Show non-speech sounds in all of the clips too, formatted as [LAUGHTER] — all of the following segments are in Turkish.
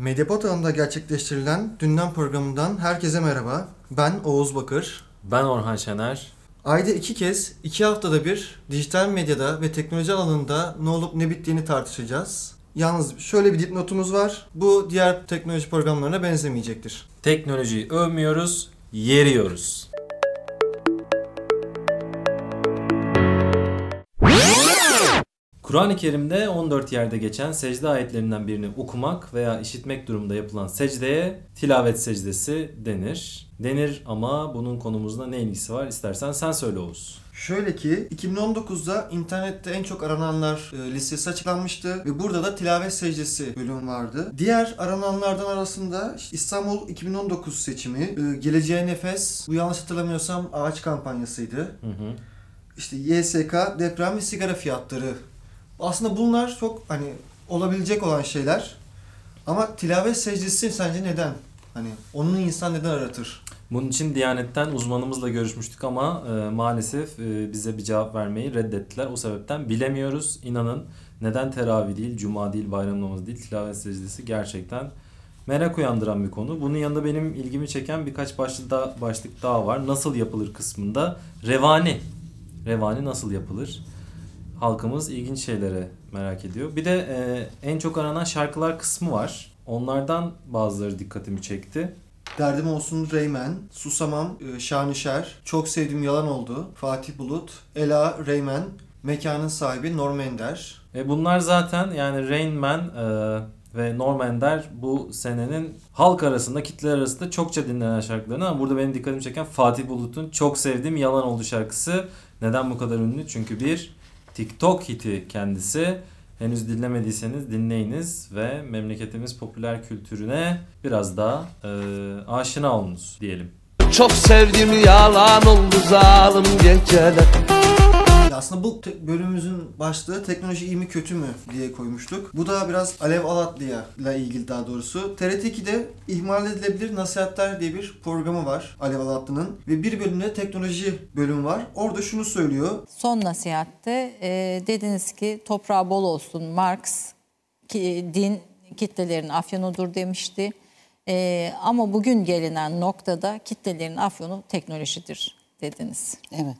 Medyapod alanında gerçekleştirilen Dünden programından herkese merhaba. Ben Oğuz Bakır. Ben Orhan Şener. Ayda iki kez, iki haftada bir dijital medyada ve teknoloji alanında ne olup ne bittiğini tartışacağız. Yalnız şöyle bir dipnotumuz var. Bu diğer teknoloji programlarına benzemeyecektir. Teknolojiyi övmüyoruz, yeriyoruz. Kur'an-ı Kerim'de 14 yerde geçen secde ayetlerinden birini okumak veya işitmek durumunda yapılan secdeye tilavet secdesi denir. Denir ama bunun konumuzla ne ilgisi var istersen sen söyle Oğuz. Şöyle ki 2019'da internette en çok arananlar e, listesi açıklanmıştı ve burada da tilavet secdesi bölüm vardı. Diğer arananlardan arasında işte İstanbul 2019 seçimi, e, Geleceğe Nefes, bu yanlış hatırlamıyorsam ağaç kampanyasıydı. Hı hı. İşte YSK, deprem ve sigara fiyatları. Aslında bunlar çok hani olabilecek olan şeyler. Ama tilavet secdesi sence neden? Hani onun insan neden aratır? Bunun için Diyanet'ten uzmanımızla görüşmüştük ama e, maalesef e, bize bir cevap vermeyi reddettiler. O sebepten bilemiyoruz. İnanın neden teravih değil, cuma değil, bayram namazı değil, tilavet secdesi gerçekten merak uyandıran bir konu. Bunun yanında benim ilgimi çeken birkaç başlık daha, başlık daha var. Nasıl yapılır kısmında revani. Revani nasıl yapılır? Halkımız ilginç şeylere merak ediyor. Bir de e, en çok aranan şarkılar kısmı var. Onlardan bazıları dikkatimi çekti. Derdim olsun Reymen, Susamam, e, Şanışer, Çok Sevdim Yalan Oldu, Fatih Bulut, Ela, Reymen, Mekanın Sahibi Norm Ender. E bunlar zaten yani Rain Man e, ve Norm Ender bu senenin halk arasında, kitler arasında çokça dinlenen şarkılarını ama burada benim dikkatimi çeken Fatih Bulut'un çok sevdiğim Yalan Oldu şarkısı. Neden bu kadar ünlü? Çünkü bir TikTok hiti kendisi. Henüz dinlemediyseniz dinleyiniz ve memleketimiz popüler kültürüne biraz daha e, aşina olunuz diyelim. Çok sevdim yalan oldu zalim geceler aslında bu te- bölümümüzün başlığı teknoloji iyi mi kötü mü diye koymuştuk. Bu da biraz Alev Alatlı'ya ile ilgili daha doğrusu. TRT 2'de ihmal edilebilir nasihatler diye bir programı var Alev Alatlı'nın. Ve bir bölümde teknoloji bölümü var. Orada şunu söylüyor. Son nasihatte e, dediniz ki toprağı bol olsun Marx ki din kitlelerin afyonudur demişti. E, ama bugün gelinen noktada kitlelerin afyonu teknolojidir dediniz. Evet.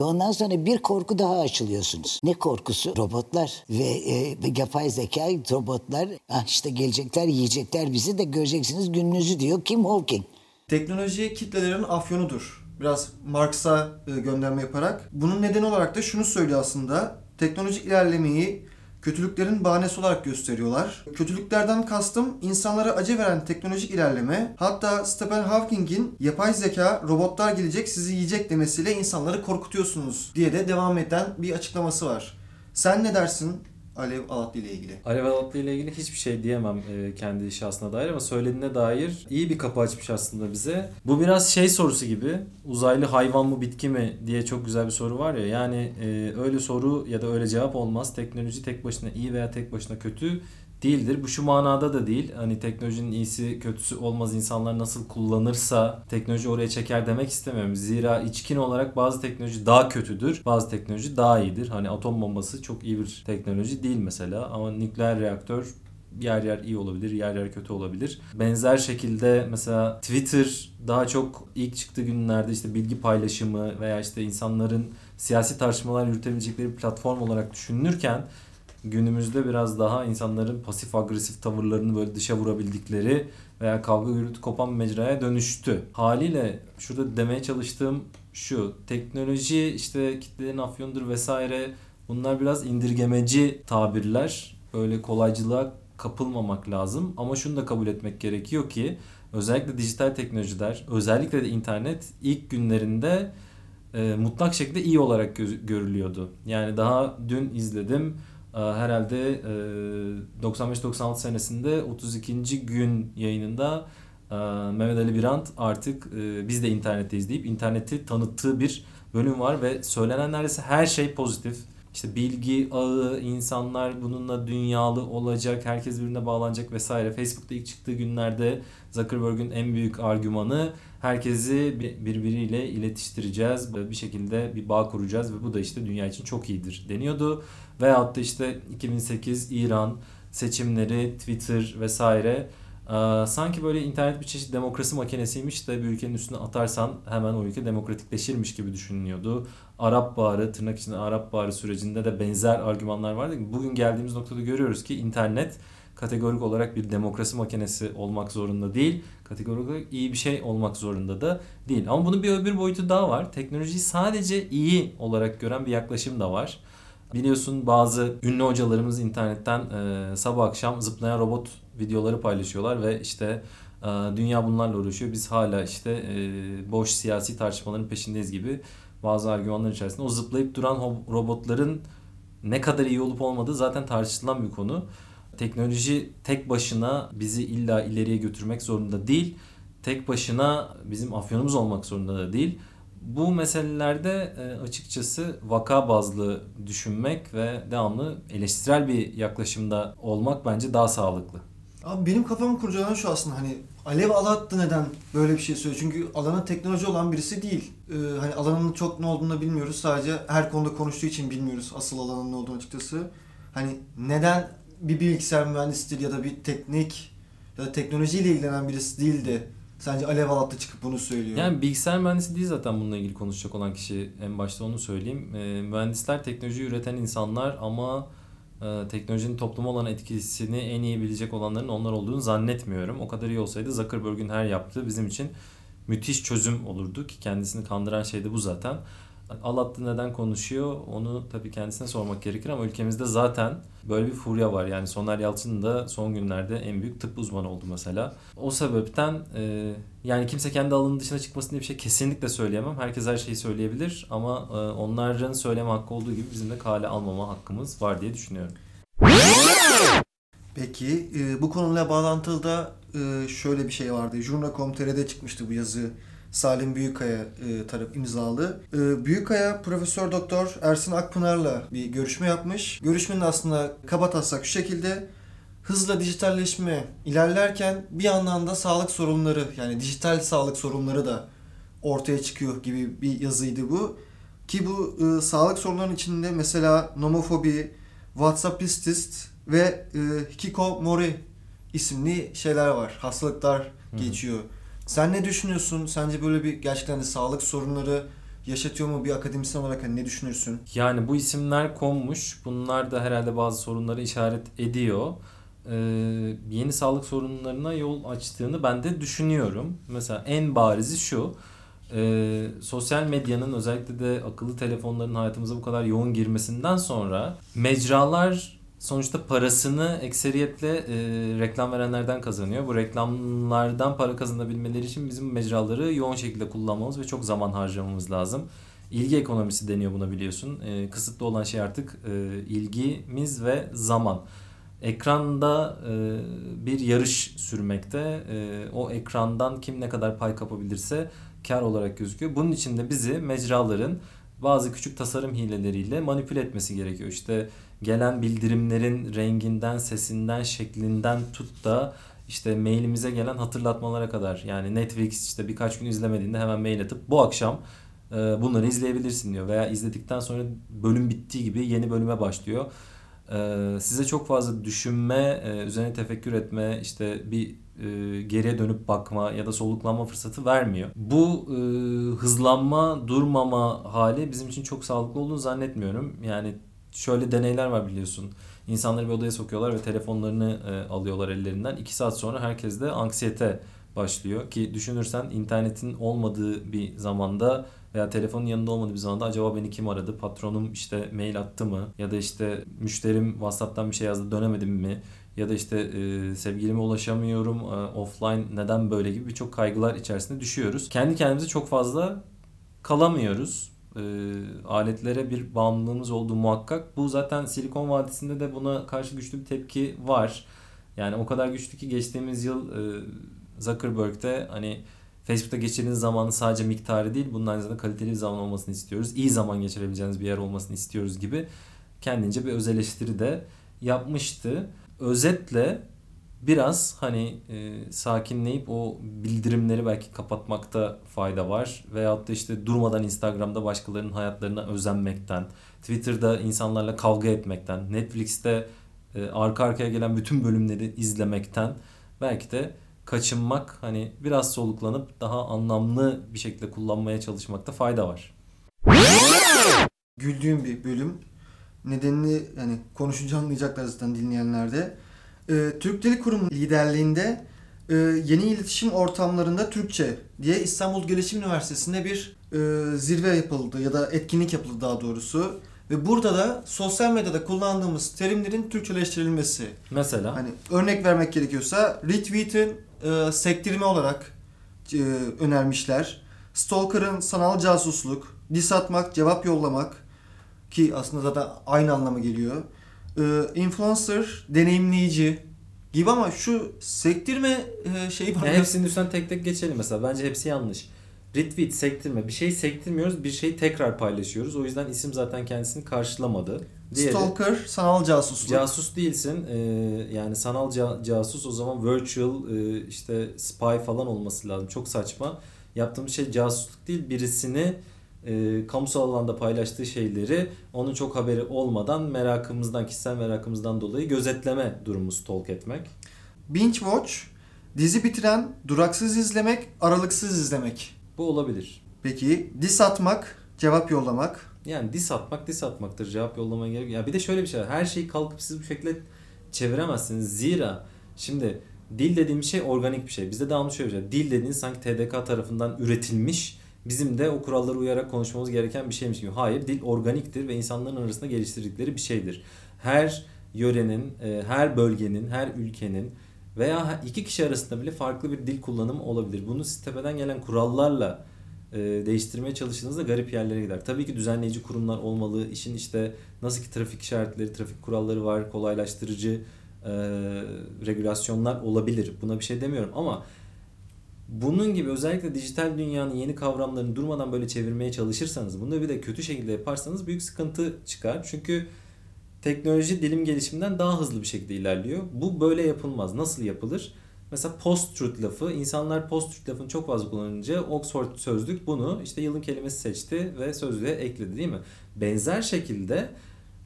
Ondan sonra bir korku daha açılıyorsunuz. Ne korkusu? Robotlar ve e, yapay zeka robotlar ah işte gelecekler yiyecekler bizi de göreceksiniz gününüzü diyor Kim Hawking. Teknoloji kitlelerin afyonudur. Biraz Marx'a e, gönderme yaparak. Bunun nedeni olarak da şunu söylüyor aslında. Teknolojik ilerlemeyi kötülüklerin bahanesi olarak gösteriyorlar. Kötülüklerden kastım insanlara acı veren teknolojik ilerleme. Hatta Stephen Hawking'in yapay zeka robotlar gelecek sizi yiyecek demesiyle insanları korkutuyorsunuz diye de devam eden bir açıklaması var. Sen ne dersin Alev Alatlı ile ilgili? Alev Alatlı ile ilgili hiçbir şey diyemem e, kendi şahsına dair ama söylediğine dair iyi bir kapı açmış aslında bize. Bu biraz şey sorusu gibi uzaylı hayvan mı bitki mi diye çok güzel bir soru var ya yani e, öyle soru ya da öyle cevap olmaz. Teknoloji tek başına iyi veya tek başına kötü değildir. Bu şu manada da değil. Hani teknolojinin iyisi kötüsü olmaz. İnsanlar nasıl kullanırsa teknoloji oraya çeker demek istemiyorum. Zira içkin olarak bazı teknoloji daha kötüdür. Bazı teknoloji daha iyidir. Hani atom bombası çok iyi bir teknoloji değil mesela. Ama nükleer reaktör yer yer iyi olabilir, yer yer kötü olabilir. Benzer şekilde mesela Twitter daha çok ilk çıktığı günlerde işte bilgi paylaşımı veya işte insanların siyasi tartışmalar yürütebilecekleri platform olarak düşünülürken günümüzde biraz daha insanların pasif agresif tavırlarını böyle dışa vurabildikleri veya kavga gürültü kopan mecraya dönüştü. Haliyle şurada demeye çalıştığım şu teknoloji işte kitlelerin afyonudur vesaire bunlar biraz indirgemeci tabirler. Böyle kolaycılığa kapılmamak lazım ama şunu da kabul etmek gerekiyor ki özellikle dijital teknolojiler özellikle de internet ilk günlerinde e, mutlak şekilde iyi olarak gö- görülüyordu. Yani daha dün izledim herhalde e, 95-96 senesinde 32. gün yayınında e, Mehmet Ali Birant artık e, biz de internetteyiz deyip interneti tanıttığı bir bölüm var ve söylenen neredeyse her şey pozitif. İşte bilgi ağı, insanlar bununla dünyalı olacak, herkes birbirine bağlanacak vesaire. Facebook'ta ilk çıktığı günlerde Zuckerberg'ün en büyük argümanı herkesi birbiriyle iletiştireceğiz. Bir şekilde bir bağ kuracağız ve bu da işte dünya için çok iyidir deniyordu. Veyahut da işte 2008 İran seçimleri, Twitter vesaire sanki böyle internet bir çeşit demokrasi makinesiymiş de bir ülkenin üstüne atarsan hemen o ülke demokratikleşirmiş gibi düşünülüyordu. Arap Baharı, tırnak içinde Arap Baharı sürecinde de benzer argümanlar vardı. Bugün geldiğimiz noktada görüyoruz ki internet kategorik olarak bir demokrasi makinesi olmak zorunda değil. Kategorik olarak iyi bir şey olmak zorunda da değil. Ama bunun bir öbür boyutu daha var. Teknolojiyi sadece iyi olarak gören bir yaklaşım da var. Biliyorsun bazı ünlü hocalarımız internetten e, sabah akşam zıplayan robot videoları paylaşıyorlar ve işte e, dünya bunlarla uğraşıyor. Biz hala işte e, boş siyasi tartışmaların peşindeyiz gibi bazı argümanlar içerisinde. O zıplayıp duran robotların ne kadar iyi olup olmadığı zaten tartışılan bir konu. Teknoloji tek başına bizi illa ileriye götürmek zorunda değil. Tek başına bizim afyonumuz olmak zorunda da değil. Bu meselelerde e, açıkçası vaka bazlı düşünmek ve devamlı eleştirel bir yaklaşımda olmak bence daha sağlıklı. Abi benim kafamı kurcalayan şu aslında hani Alev Alattı neden böyle bir şey söylüyor? Çünkü alanı teknoloji olan birisi değil. Ee, hani alanının çok ne olduğunu bilmiyoruz. Sadece her konuda konuştuğu için bilmiyoruz asıl alanın ne olduğunu açıkçası. Hani neden bir bilgisayar mühendisidir ya da bir teknik ya da teknolojiyle ilgilenen birisi değil de sence Alev Alattı çıkıp bunu söylüyor? Yani bilgisayar mühendisi değil zaten bununla ilgili konuşacak olan kişi en başta onu söyleyeyim. E, mühendisler teknoloji üreten insanlar ama e, teknolojinin topluma olan etkisini en iyi bilecek olanların onlar olduğunu zannetmiyorum. O kadar iyi olsaydı Zuckerberg'ün her yaptığı bizim için müthiş çözüm olurdu ki kendisini kandıran şey de bu zaten. Alattı neden konuşuyor onu tabii kendisine sormak gerekir ama ülkemizde zaten böyle bir furya var. Yani Soner Yalçın da son günlerde en büyük tıp uzmanı oldu mesela. O sebepten e, yani kimse kendi alanının dışına çıkmasın diye bir şey kesinlikle söyleyemem. Herkes her şeyi söyleyebilir ama e, onların söyleme hakkı olduğu gibi bizim de kale almama hakkımız var diye düşünüyorum. Peki e, bu konuyla bağlantılı da e, şöyle bir şey vardı. Journa.com.tr'de çıkmıştı bu yazı. Salim Büyükaya e, taraf imzalı. E, Büyükaya Profesör Doktor Ersin Akpınar'la bir görüşme yapmış. Görüşmenin aslında kabataslak şu şekilde hızla dijitalleşme ilerlerken bir yandan da sağlık sorunları yani dijital sağlık sorunları da ortaya çıkıyor gibi bir yazıydı bu. Ki bu e, sağlık sorunlarının içinde mesela nomofobi, WhatsAppistist ve e, hikikomori isimli şeyler var. Hastalıklar geçiyor. Sen ne düşünüyorsun? Sence böyle bir gerçekten de sağlık sorunları yaşatıyor mu bir akademisyen olarak hani ne düşünürsün? Yani bu isimler konmuş. Bunlar da herhalde bazı sorunları işaret ediyor. Ee, yeni sağlık sorunlarına yol açtığını ben de düşünüyorum. Mesela en barizi şu. e, sosyal medyanın özellikle de akıllı telefonların hayatımıza bu kadar yoğun girmesinden sonra mecralar sonuçta parasını ekseriyetle e, reklam verenlerden kazanıyor. Bu reklamlardan para kazanabilmeleri için bizim mecraları yoğun şekilde kullanmamız ve çok zaman harcamamız lazım. İlgi ekonomisi deniyor buna biliyorsun. E, kısıtlı olan şey artık e, ilgimiz ve zaman. Ekranda e, bir yarış sürmekte. E, o ekrandan kim ne kadar pay kapabilirse kar olarak gözüküyor. Bunun için de bizi mecraların bazı küçük tasarım hileleriyle manipüle etmesi gerekiyor. İşte gelen bildirimlerin renginden, sesinden, şeklinden tut da işte mailimize gelen hatırlatmalara kadar. Yani Netflix işte birkaç gün izlemediğinde hemen mail atıp bu akşam e, bunları izleyebilirsin diyor. Veya izledikten sonra bölüm bittiği gibi yeni bölüme başlıyor. E, size çok fazla düşünme, e, üzerine tefekkür etme, işte bir e, geriye dönüp bakma ya da soluklanma fırsatı vermiyor. Bu e, hızlanma, durmama hali bizim için çok sağlıklı olduğunu zannetmiyorum. Yani şöyle deneyler var biliyorsun. İnsanları bir odaya sokuyorlar ve telefonlarını e, alıyorlar ellerinden. İki saat sonra herkeste anksiyete başlıyor. Ki düşünürsen internetin olmadığı bir zamanda veya telefonun yanında olmadığı bir zamanda acaba beni kim aradı? Patronum işte mail attı mı? Ya da işte müşterim WhatsApp'tan bir şey yazdı dönemedim mi? Ya da işte e, sevgilime ulaşamıyorum e, offline neden böyle gibi birçok kaygılar içerisinde düşüyoruz. Kendi kendimize çok fazla kalamıyoruz. E, aletlere bir bağımlılığımız olduğu muhakkak. Bu zaten Silikon Vadisi'nde de buna karşı güçlü bir tepki var. Yani o kadar güçlü ki geçtiğimiz yıl e, Zuckerberg'de hani Facebook'ta geçirdiğiniz zamanın sadece miktarı değil bunun aynı zamanda kaliteli bir zaman olmasını istiyoruz. İyi zaman geçirebileceğiniz bir yer olmasını istiyoruz gibi kendince bir öz eleştiri de yapmıştı. Özetle biraz hani e, sakinleyip o bildirimleri belki kapatmakta fayda var. Veyahut da işte durmadan Instagram'da başkalarının hayatlarına özenmekten, Twitter'da insanlarla kavga etmekten, Netflix'te e, arka arkaya gelen bütün bölümleri izlemekten belki de kaçınmak hani biraz soluklanıp daha anlamlı bir şekilde kullanmaya çalışmakta fayda var. güldüğüm bir bölüm. Nedenini yani konuşunca anlayacaklar zaten dinleyenler de. Ee, Türk Dil Kurumu liderliğinde e, yeni iletişim ortamlarında Türkçe diye İstanbul Gelişim Üniversitesi'nde bir e, zirve yapıldı ya da etkinlik yapıldı daha doğrusu. Ve burada da sosyal medyada kullandığımız terimlerin Türkçeleştirilmesi. Mesela Hani örnek vermek gerekiyorsa retweet'in e, sektirme olarak e, önermişler. Stalker'ın sanal casusluk, diss atmak, cevap yollamak ki aslında zaten aynı anlama geliyor. E, influencer, deneyimleyici gibi ama şu sektirme e, şeyi bana Ya hepsinin üstünden tek tek geçelim mesela. Bence hepsi yanlış. Retweet, sektirme. Bir şey sektirmiyoruz, bir şeyi tekrar paylaşıyoruz. O yüzden isim zaten kendisini karşılamadı. Diğeri, Stalker, sanal casusluk. casus değilsin. Ee, yani sanal ca- casus o zaman virtual e, işte spy falan olması lazım. Çok saçma. Yaptığımız şey casusluk değil. Birisini e, kamusal alanda paylaştığı şeyleri onun çok haberi olmadan merakımızdan, kişisel merakımızdan dolayı gözetleme durumu stalk etmek. Binge watch, dizi bitiren, duraksız izlemek, aralıksız izlemek. Bu olabilir. Peki diss atmak, cevap yollamak. Yani dis atmak dis atmaktır. Cevap yollamaya gerek. Ya bir de şöyle bir şey var. Her şeyi kalkıp siz bu şekilde çeviremezsiniz. Zira şimdi dil dediğim şey organik bir şey. Bizde devamlı şöyle bir şey. Dil dediğiniz sanki TDK tarafından üretilmiş. Bizim de o kurallara uyarak konuşmamız gereken bir şeymiş gibi. Hayır, dil organiktir ve insanların arasında geliştirdikleri bir şeydir. Her yörenin, e, her bölgenin, her ülkenin veya iki kişi arasında bile farklı bir dil kullanımı olabilir. Bunu tepeden gelen kurallarla e, değiştirmeye çalıştığınızda garip yerlere gider. Tabii ki düzenleyici kurumlar olmalı. İşin işte nasıl ki trafik işaretleri, trafik kuralları var, kolaylaştırıcı e, regülasyonlar olabilir. Buna bir şey demiyorum ama bunun gibi özellikle dijital dünyanın yeni kavramlarını durmadan böyle çevirmeye çalışırsanız, bunu bir de kötü şekilde yaparsanız büyük sıkıntı çıkar. Çünkü teknoloji dilim gelişiminden daha hızlı bir şekilde ilerliyor. Bu böyle yapılmaz. Nasıl yapılır? Mesela post-truth lafı, insanlar post-truth lafını çok fazla kullanınca Oxford Sözlük bunu işte yılın kelimesi seçti ve sözlüğe ekledi değil mi? Benzer şekilde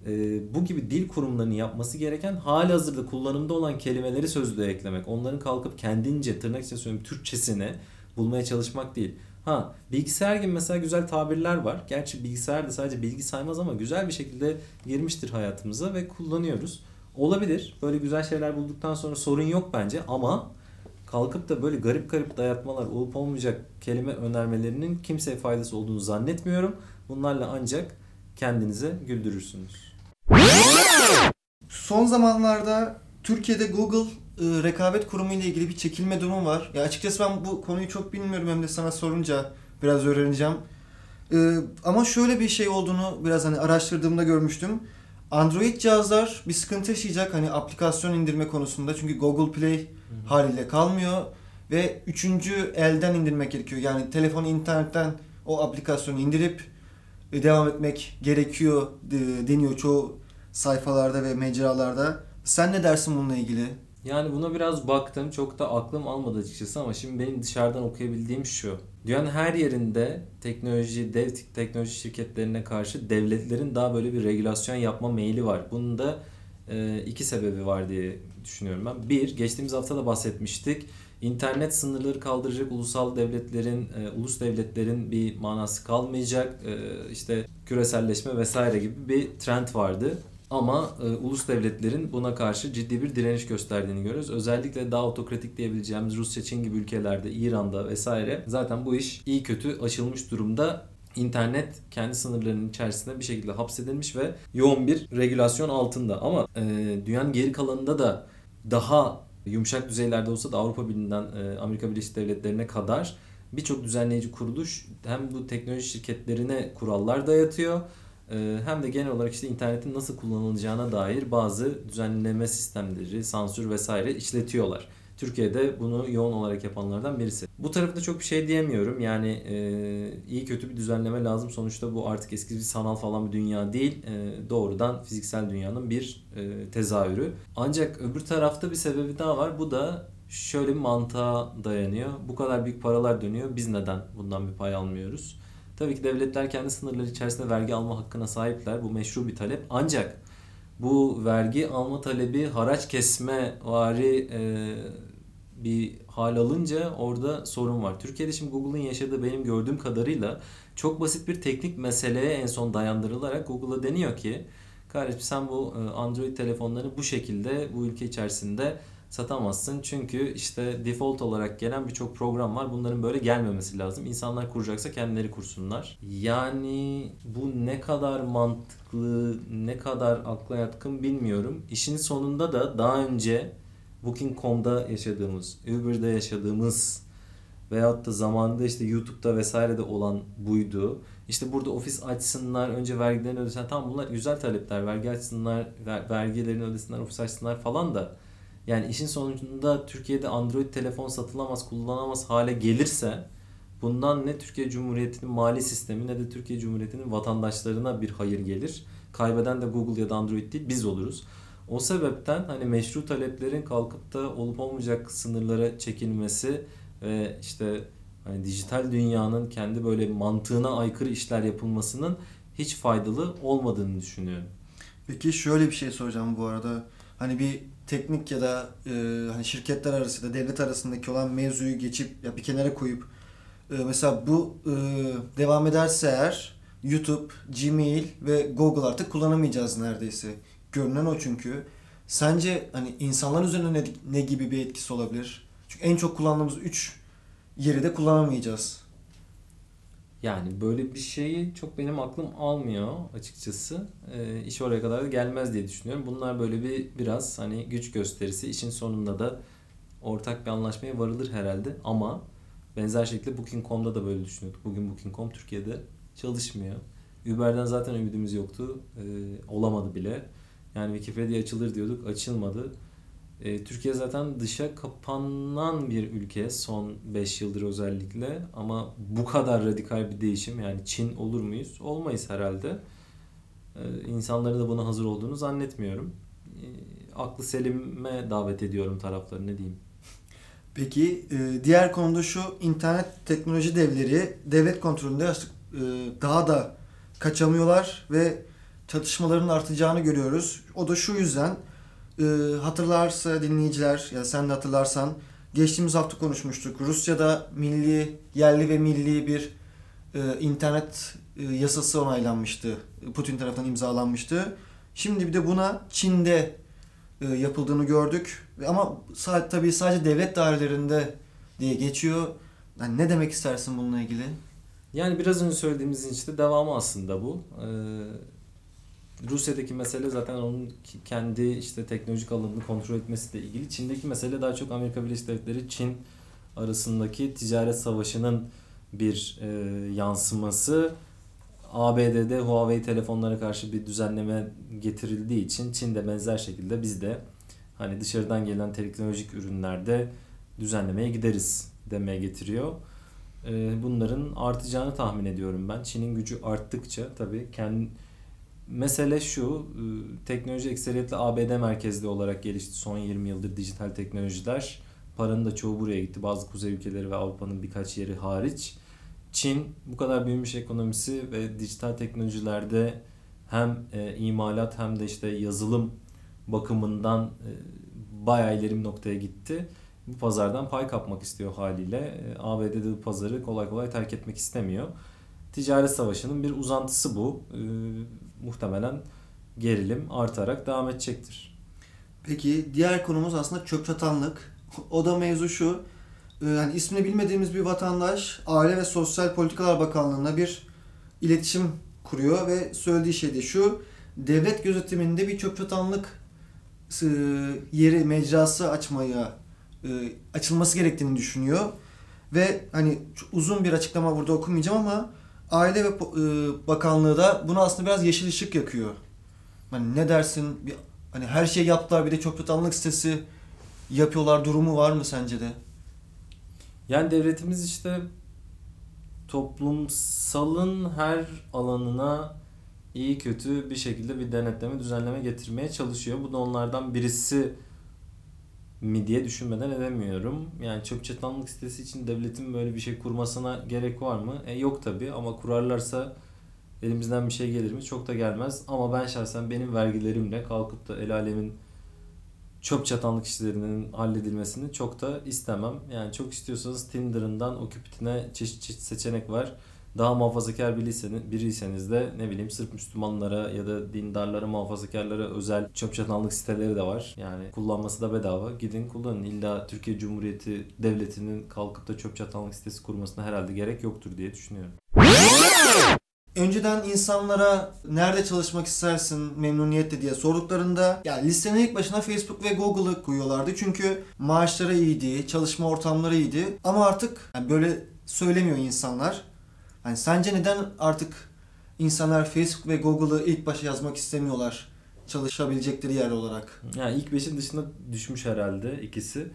e, bu gibi dil kurumlarının yapması gereken hali hazırda kullanımda olan kelimeleri sözlüğe eklemek. Onların kalkıp kendince tırnak içinde söyleyeyim Türkçesine bulmaya çalışmak değil. Ha bilgisayar gibi mesela güzel tabirler var. Gerçi bilgisayar da sadece bilgi saymaz ama güzel bir şekilde girmiştir hayatımıza ve kullanıyoruz. Olabilir. Böyle güzel şeyler bulduktan sonra sorun yok bence ama kalkıp da böyle garip garip dayatmalar olup olmayacak kelime önermelerinin kimseye faydası olduğunu zannetmiyorum. Bunlarla ancak kendinize güldürürsünüz. Son zamanlarda Türkiye'de Google e, rekabet kurumu ile ilgili bir çekilme durumu var. Ya açıkçası ben bu konuyu çok bilmiyorum hem de sana sorunca biraz öğreneceğim. E, ama şöyle bir şey olduğunu biraz hani araştırdığımda görmüştüm. Android cihazlar bir sıkıntı yaşayacak hani aplikasyon indirme konusunda çünkü Google Play haliyle kalmıyor ve üçüncü elden indirmek gerekiyor. Yani telefonu internetten o aplikasyonu indirip e, devam etmek gerekiyor e, deniyor çoğu sayfalarda ve mecralarda. Sen ne dersin bununla ilgili? Yani buna biraz baktım. Çok da aklım almadı açıkçası ama şimdi benim dışarıdan okuyabildiğim şu. Dünyanın her yerinde teknoloji, dev teknoloji şirketlerine karşı devletlerin daha böyle bir regülasyon yapma meyili var. Bunun da e, iki sebebi var diye düşünüyorum ben. Bir, geçtiğimiz hafta da bahsetmiştik. İnternet sınırları kaldıracak ulusal devletlerin, e, ulus devletlerin bir manası kalmayacak. E, işte küreselleşme vesaire gibi bir trend vardı. Ama e, ulus devletlerin buna karşı ciddi bir direniş gösterdiğini görüyoruz. Özellikle daha otokratik diyebileceğimiz Rusya, Çin gibi ülkelerde, İran'da vesaire zaten bu iş iyi kötü aşılmış durumda. İnternet kendi sınırlarının içerisinde bir şekilde hapsedilmiş ve yoğun bir regülasyon altında. Ama e, dünyanın geri kalanında da daha yumuşak düzeylerde olsa da Avrupa Birliği'nden e, Amerika Birleşik Devletleri'ne kadar birçok düzenleyici kuruluş hem bu teknoloji şirketlerine kurallar dayatıyor hem de genel olarak işte internetin nasıl kullanılacağına dair bazı düzenleme sistemleri, sansür vesaire işletiyorlar. Türkiye'de bunu yoğun olarak yapanlardan birisi. Bu tarafta çok bir şey diyemiyorum. Yani e, iyi kötü bir düzenleme lazım. Sonuçta bu artık eski bir sanal falan bir dünya değil. E, doğrudan fiziksel dünyanın bir e, tezahürü. Ancak öbür tarafta bir sebebi daha var. Bu da şöyle bir mantığa dayanıyor. Bu kadar büyük paralar dönüyor. Biz neden bundan bir pay almıyoruz? Tabii ki devletler kendi sınırları içerisinde vergi alma hakkına sahipler. Bu meşru bir talep. Ancak bu vergi alma talebi haraç kesme vari e, bir hal alınca orada sorun var. Türkiye'de şimdi Google'ın yaşadığı benim gördüğüm kadarıyla çok basit bir teknik meseleye en son dayandırılarak Google'a deniyor ki kardeşim sen bu e, Android telefonları bu şekilde bu ülke içerisinde satamazsın. Çünkü işte default olarak gelen birçok program var. Bunların böyle gelmemesi lazım. İnsanlar kuracaksa kendileri kursunlar. Yani bu ne kadar mantıklı, ne kadar akla yatkın bilmiyorum. İşin sonunda da daha önce Booking.com'da yaşadığımız, Uber'de yaşadığımız veyahut da zamanında işte YouTube'da vesairede olan buydu. İşte burada ofis açsınlar, önce vergilerini ödesinler. Tamam bunlar güzel talepler. Vergi açsınlar, ver- vergilerini ödesinler, ofis açsınlar falan da. Yani işin sonunda Türkiye'de Android telefon satılamaz, kullanılamaz hale gelirse bundan ne Türkiye Cumhuriyeti'nin mali sistemi ne de Türkiye Cumhuriyeti'nin vatandaşlarına bir hayır gelir. Kaybeden de Google ya da Android değil biz oluruz. O sebepten hani meşru taleplerin kalkıp da olup olmayacak sınırlara çekilmesi ve işte hani dijital dünyanın kendi böyle mantığına aykırı işler yapılmasının hiç faydalı olmadığını düşünüyorum. Peki şöyle bir şey soracağım bu arada. Hani bir teknik ya da e, hani şirketler arası da devlet arasındaki olan mevzuyu geçip ya bir kenara koyup e, mesela bu e, devam ederse eğer YouTube, Gmail ve Google artık kullanamayacağız neredeyse. Görünen o çünkü. Sence hani insanlar üzerine ne, ne gibi bir etkisi olabilir? Çünkü en çok kullandığımız 3 yeri de kullanamayacağız. Yani böyle bir şeyi çok benim aklım almıyor açıkçası. Ee, iş oraya kadar da gelmez diye düşünüyorum. Bunlar böyle bir biraz hani güç gösterisi. İşin sonunda da ortak bir anlaşmaya varılır herhalde. Ama benzer şekilde Booking.com'da da böyle düşünüyorduk. Bugün Booking.com Türkiye'de çalışmıyor. Uber'den zaten ümidimiz yoktu. Ee, olamadı bile. Yani Wikipedia açılır diyorduk. Açılmadı. Ee, Türkiye zaten dışa kapanan bir ülke son 5 yıldır özellikle ama bu kadar radikal bir değişim yani Çin olur muyuz? Olmayız herhalde. Ee, insanların da buna hazır olduğunu zannetmiyorum. Ee, aklı selime davet ediyorum tarafları ne diyeyim. Peki e, diğer konuda şu internet teknoloji devleri devlet kontrolünde artık e, daha da kaçamıyorlar ve çatışmaların artacağını görüyoruz. O da şu yüzden e, hatırlarsa dinleyiciler ya sen de hatırlarsan geçtiğimiz hafta konuşmuştuk. Rusya'da milli yerli ve milli bir e, internet e, yasası onaylanmıştı. Putin tarafından imzalanmıştı. Şimdi bir de buna Çin'de e, yapıldığını gördük. Ama tabii sadece devlet dairelerinde diye geçiyor. Yani ne demek istersin bununla ilgili? Yani biraz önce söylediğimizin işte devamı aslında bu. Ee, Rusya'daki mesele zaten onun kendi işte teknolojik alanını kontrol etmesiyle ilgili. Çin'deki mesele daha çok Amerika Birleşik Devletleri Çin arasındaki ticaret savaşının bir e, yansıması. ABD'de Huawei telefonlara karşı bir düzenleme getirildiği için Çin'de benzer şekilde biz de hani dışarıdan gelen teknolojik ürünlerde düzenlemeye gideriz demeye getiriyor. Ee, bunların artacağını tahmin ediyorum ben. Çin'in gücü arttıkça tabii kendi mesele şu e, teknoloji ekseriyetle ABD merkezli olarak gelişti son 20 yıldır dijital teknolojiler. Paranın da çoğu buraya gitti. Bazı kuzey ülkeleri ve Avrupa'nın birkaç yeri hariç. Çin bu kadar büyümüş ekonomisi ve dijital teknolojilerde hem e, imalat hem de işte yazılım bakımından e, bayağı ileri noktaya gitti. Bu pazardan pay kapmak istiyor haliyle. E, ABD'de bu pazarı kolay kolay terk etmek istemiyor. Ticaret savaşının bir uzantısı bu. E, muhtemelen gerilim artarak devam edecektir. Peki diğer konumuz aslında çöp çatanlık. [LAUGHS] O da mevzu şu. e, Yani ismini bilmediğimiz bir vatandaş Aile ve Sosyal Politikalar Bakanlığı'na bir iletişim kuruyor ve söylediği şey de şu. Devlet gözetiminde bir çöp çatanlık e, yeri, mecrası açmaya e, açılması gerektiğini düşünüyor. Ve hani uzun bir açıklama burada okumayacağım ama Aile ve e, Bakanlığı da buna aslında biraz yeşil ışık yakıyor. Hani ne dersin? Bir, hani her şey yaptılar bir de çöp çatanlık sitesi yapıyorlar durumu var mı sence de? Yani devletimiz işte toplumsalın her alanına iyi kötü bir şekilde bir denetleme, düzenleme getirmeye çalışıyor. Bu da onlardan birisi mi diye düşünmeden edemiyorum. Yani çöp çatanlık sitesi için devletin böyle bir şey kurmasına gerek var mı? E yok tabi ama kurarlarsa elimizden bir şey gelir mi? Çok da gelmez. Ama ben şahsen benim vergilerimle kalkıp da el alemin çöp çatanlık işlerinin halledilmesini çok da istemem. Yani çok istiyorsanız Tinder'ından Ocupit'ine çeşit çeşit seçenek var. Daha muhafazakar biriyseniz, biriyseniz de ne bileyim sırf Müslümanlara ya da dindarlara, muhafazakarlara özel çöp çatanlık siteleri de var. Yani kullanması da bedava. Gidin kullanın. İlla Türkiye Cumhuriyeti Devleti'nin kalkıp da çöp çatanlık sitesi kurmasına herhalde gerek yoktur diye düşünüyorum. Önceden insanlara nerede çalışmak istersin memnuniyetle diye sorduklarında ya listenin ilk başına Facebook ve Google'ı koyuyorlardı. Çünkü maaşları iyiydi, çalışma ortamları iyiydi. Ama artık yani böyle söylemiyor insanlar. Yani sence neden artık insanlar Facebook ve Google'ı ilk başa yazmak istemiyorlar çalışabilecekleri yer olarak? Yani ilk beşin dışına düşmüş herhalde ikisi.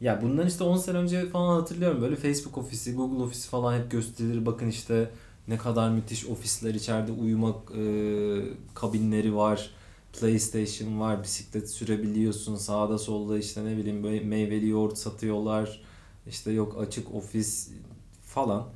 Ya bundan işte 10 sene önce falan hatırlıyorum böyle Facebook ofisi, Google ofisi falan hep gösterilir. Bakın işte ne kadar müthiş ofisler içeride uyumak e, kabinleri var. PlayStation var, bisiklet sürebiliyorsun. Sağda solda işte ne bileyim böyle meyveli yoğurt satıyorlar. İşte yok açık ofis falan.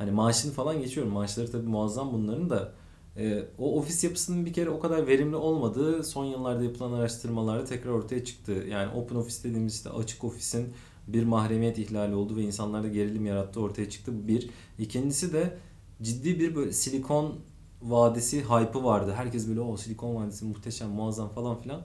Hani maaşını falan geçiyorum. Maaşları tabii muazzam bunların da. E, o ofis yapısının bir kere o kadar verimli olmadığı son yıllarda yapılan araştırmalarda tekrar ortaya çıktı. Yani open office dediğimiz işte açık ofisin bir mahremiyet ihlali oldu ve insanlarda gerilim yarattı ortaya çıktı. Bu bir. İkincisi de ciddi bir böyle silikon vadisi hype'ı vardı. Herkes böyle o silikon vadisi muhteşem, muazzam falan filan.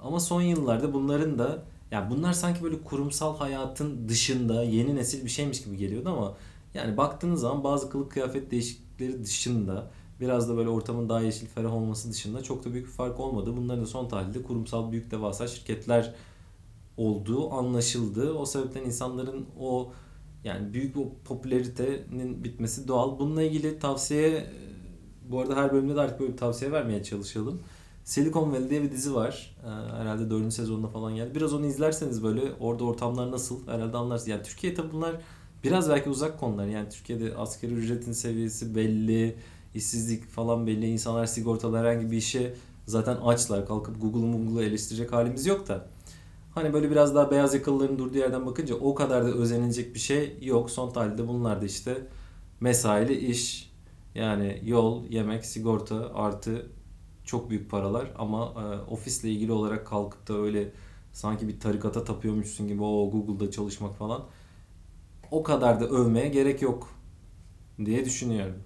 Ama son yıllarda bunların da yani bunlar sanki böyle kurumsal hayatın dışında yeni nesil bir şeymiş gibi geliyordu ama yani baktığınız zaman bazı kılık kıyafet değişiklikleri dışında biraz da böyle ortamın daha yeşil ferah olması dışında çok da büyük bir fark olmadı. Bunların da son tahlilde kurumsal büyük devasa şirketler olduğu anlaşıldı. O sebepten insanların o yani büyük bir popülaritenin bitmesi doğal. Bununla ilgili tavsiye bu arada her bölümde de artık böyle bir tavsiye vermeye çalışalım. Silicon Valley diye bir dizi var. Ee, herhalde 4. sezonunda falan geldi. Biraz onu izlerseniz böyle orada ortamlar nasıl herhalde anlarsınız. Yani Türkiye tabi bunlar biraz belki uzak konular. Yani Türkiye'de asgari ücretin seviyesi belli, işsizlik falan belli. İnsanlar sigortalı herhangi bir işe zaten açlar. Kalkıp Google'u Google'u eleştirecek halimiz yok da. Hani böyle biraz daha beyaz yakalıların durduğu yerden bakınca o kadar da özenilecek bir şey yok. Son tahlilde bunlar da işte mesaili iş, yani yol, yemek, sigorta artı çok büyük paralar ama e, ofisle ilgili olarak kalkıp da öyle sanki bir tarikata tapıyormuşsun gibi o Google'da çalışmak falan o kadar da övmeye gerek yok diye düşünüyorum.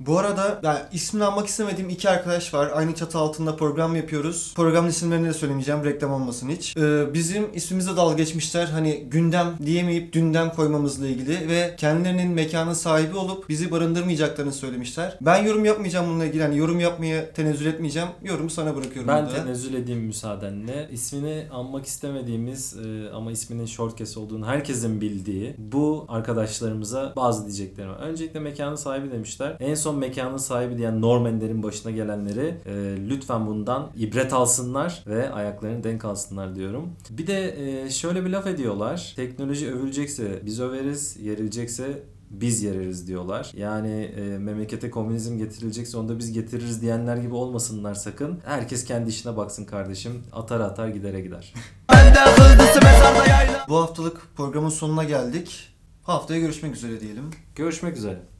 Bu arada yani ismini almak istemediğim iki arkadaş var. Aynı çatı altında program yapıyoruz. Programın isimlerini de söylemeyeceğim reklam olmasın hiç. Ee, bizim ismimize dalga geçmişler. Hani gündem diyemeyip dündem koymamızla ilgili ve kendilerinin mekanın sahibi olup bizi barındırmayacaklarını söylemişler. Ben yorum yapmayacağım bununla ilgili. Yani yorum yapmaya tenezzül etmeyeceğim. Yorumu sana bırakıyorum. Ben burada. tenezzül edeyim müsaadenle. İsmini anmak istemediğimiz e, ama isminin shortcase olduğunu herkesin bildiği bu arkadaşlarımıza bazı diyeceklerim var. Öncelikle mekanın sahibi demişler. En son mekanın sahibi diyen Normanlerin başına gelenleri e, lütfen bundan ibret alsınlar ve ayaklarını denk alsınlar diyorum. Bir de e, şöyle bir laf ediyorlar. Teknoloji övülecekse biz överiz, yerilecekse biz yereriz diyorlar. Yani e, memlekete komünizm getirilecekse onu da biz getiririz diyenler gibi olmasınlar sakın. Herkes kendi işine baksın kardeşim. Atar atar gidere gider. [LAUGHS] Bu haftalık programın sonuna geldik. Haftaya görüşmek üzere diyelim. Görüşmek üzere.